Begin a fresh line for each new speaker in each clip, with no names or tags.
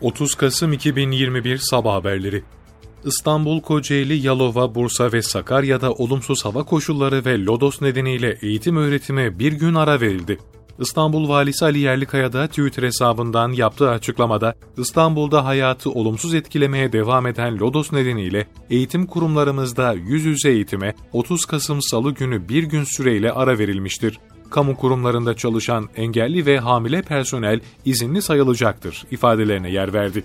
30 Kasım 2021 Sabah Haberleri İstanbul, Kocaeli, Yalova, Bursa ve Sakarya'da olumsuz hava koşulları ve lodos nedeniyle eğitim öğretime bir gün ara verildi. İstanbul Valisi Ali Yerlikaya da Twitter hesabından yaptığı açıklamada İstanbul'da hayatı olumsuz etkilemeye devam eden lodos nedeniyle eğitim kurumlarımızda yüz yüze eğitime 30 Kasım Salı günü bir gün süreyle ara verilmiştir kamu kurumlarında çalışan engelli ve hamile personel izinli sayılacaktır ifadelerine yer verdi.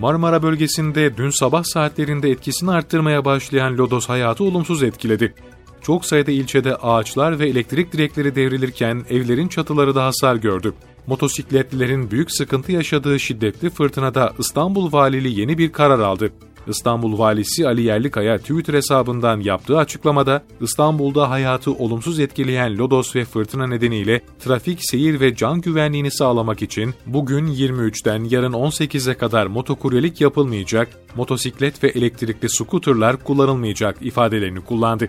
Marmara bölgesinde dün sabah saatlerinde etkisini arttırmaya başlayan lodos hayatı olumsuz etkiledi. Çok sayıda ilçede ağaçlar ve elektrik direkleri devrilirken evlerin çatıları da hasar gördü. Motosikletlilerin büyük sıkıntı yaşadığı şiddetli fırtınada İstanbul Valiliği yeni bir karar aldı. İstanbul Valisi Ali Yerlikaya Twitter hesabından yaptığı açıklamada İstanbul'da hayatı olumsuz etkileyen lodos ve fırtına nedeniyle trafik, seyir ve can güvenliğini sağlamak için bugün 23'ten yarın 18'e kadar motokuryelik yapılmayacak, motosiklet ve elektrikli skuterlar kullanılmayacak ifadelerini kullandı.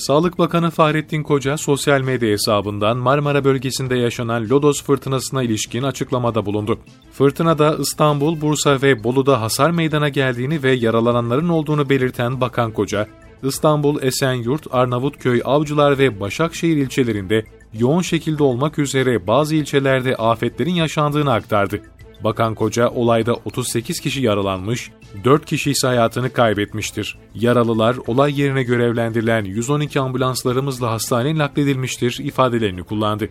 Sağlık Bakanı Fahrettin Koca sosyal medya hesabından Marmara bölgesinde yaşanan Lodos fırtınasına ilişkin açıklamada bulundu. Fırtınada İstanbul, Bursa ve Bolu'da hasar meydana geldiğini ve yaralananların olduğunu belirten Bakan Koca, İstanbul, Esenyurt, Arnavutköy, Avcılar ve Başakşehir ilçelerinde yoğun şekilde olmak üzere bazı ilçelerde afetlerin yaşandığını aktardı. Bakan Koca olayda 38 kişi yaralanmış, 4 kişi ise hayatını kaybetmiştir. Yaralılar olay yerine görevlendirilen 112 ambulanslarımızla hastaneye nakledilmiştir ifadelerini kullandı.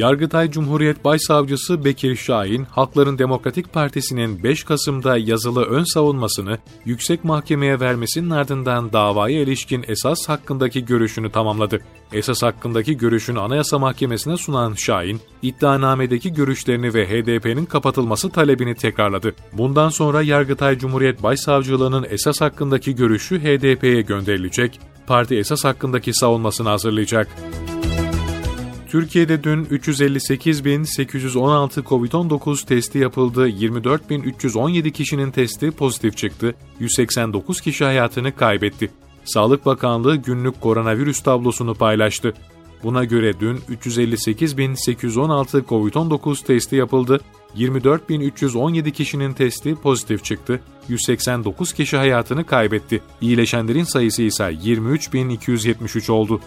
Yargıtay Cumhuriyet Başsavcısı Bekir Şahin, Halkların Demokratik Partisi'nin 5 Kasım'da yazılı ön savunmasını yüksek mahkemeye vermesinin ardından davaya ilişkin esas hakkındaki görüşünü tamamladı. Esas hakkındaki görüşünü Anayasa Mahkemesi'ne sunan Şahin, iddianamedeki görüşlerini ve HDP'nin kapatılması talebini tekrarladı. Bundan sonra Yargıtay Cumhuriyet Başsavcılığının esas hakkındaki görüşü HDP'ye gönderilecek, parti esas hakkındaki savunmasını hazırlayacak. Türkiye'de dün 358.816 COVID-19 testi yapıldı, 24.317 kişinin testi pozitif çıktı, 189 kişi hayatını kaybetti. Sağlık Bakanlığı günlük koronavirüs tablosunu paylaştı. Buna göre dün 358.816 COVID-19 testi yapıldı, 24.317 kişinin testi pozitif çıktı, 189 kişi hayatını kaybetti. İyileşenlerin sayısı ise 23.273 oldu.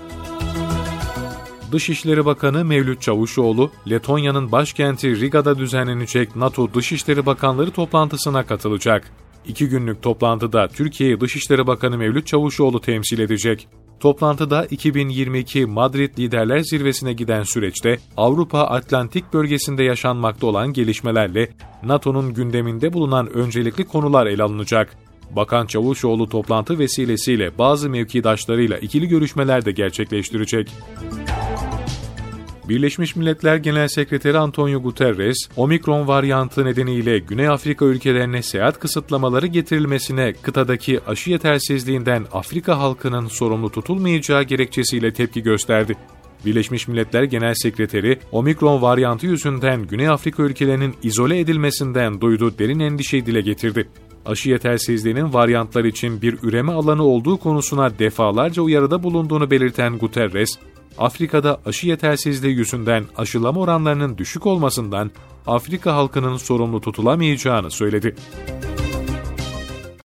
Dışişleri Bakanı Mevlüt Çavuşoğlu, Letonya'nın başkenti Riga'da düzenlenecek NATO Dışişleri Bakanları toplantısına katılacak. İki günlük toplantıda Türkiye'yi Dışişleri Bakanı Mevlüt Çavuşoğlu temsil edecek. Toplantıda 2022 Madrid Liderler Zirvesi'ne giden süreçte Avrupa Atlantik bölgesinde yaşanmakta olan gelişmelerle NATO'nun gündeminde bulunan öncelikli konular ele alınacak. Bakan Çavuşoğlu toplantı vesilesiyle bazı mevkidaşlarıyla ikili görüşmeler de gerçekleştirecek. Birleşmiş Milletler Genel Sekreteri Antonio Guterres, omikron varyantı nedeniyle Güney Afrika ülkelerine seyahat kısıtlamaları getirilmesine kıtadaki aşı yetersizliğinden Afrika halkının sorumlu tutulmayacağı gerekçesiyle tepki gösterdi. Birleşmiş Milletler Genel Sekreteri, omikron varyantı yüzünden Güney Afrika ülkelerinin izole edilmesinden duyduğu derin endişeyi dile getirdi. Aşı yetersizliğinin varyantlar için bir üreme alanı olduğu konusuna defalarca uyarıda bulunduğunu belirten Guterres, Afrika'da aşı yetersizliği yüzünden aşılama oranlarının düşük olmasından Afrika halkının sorumlu tutulamayacağını söyledi.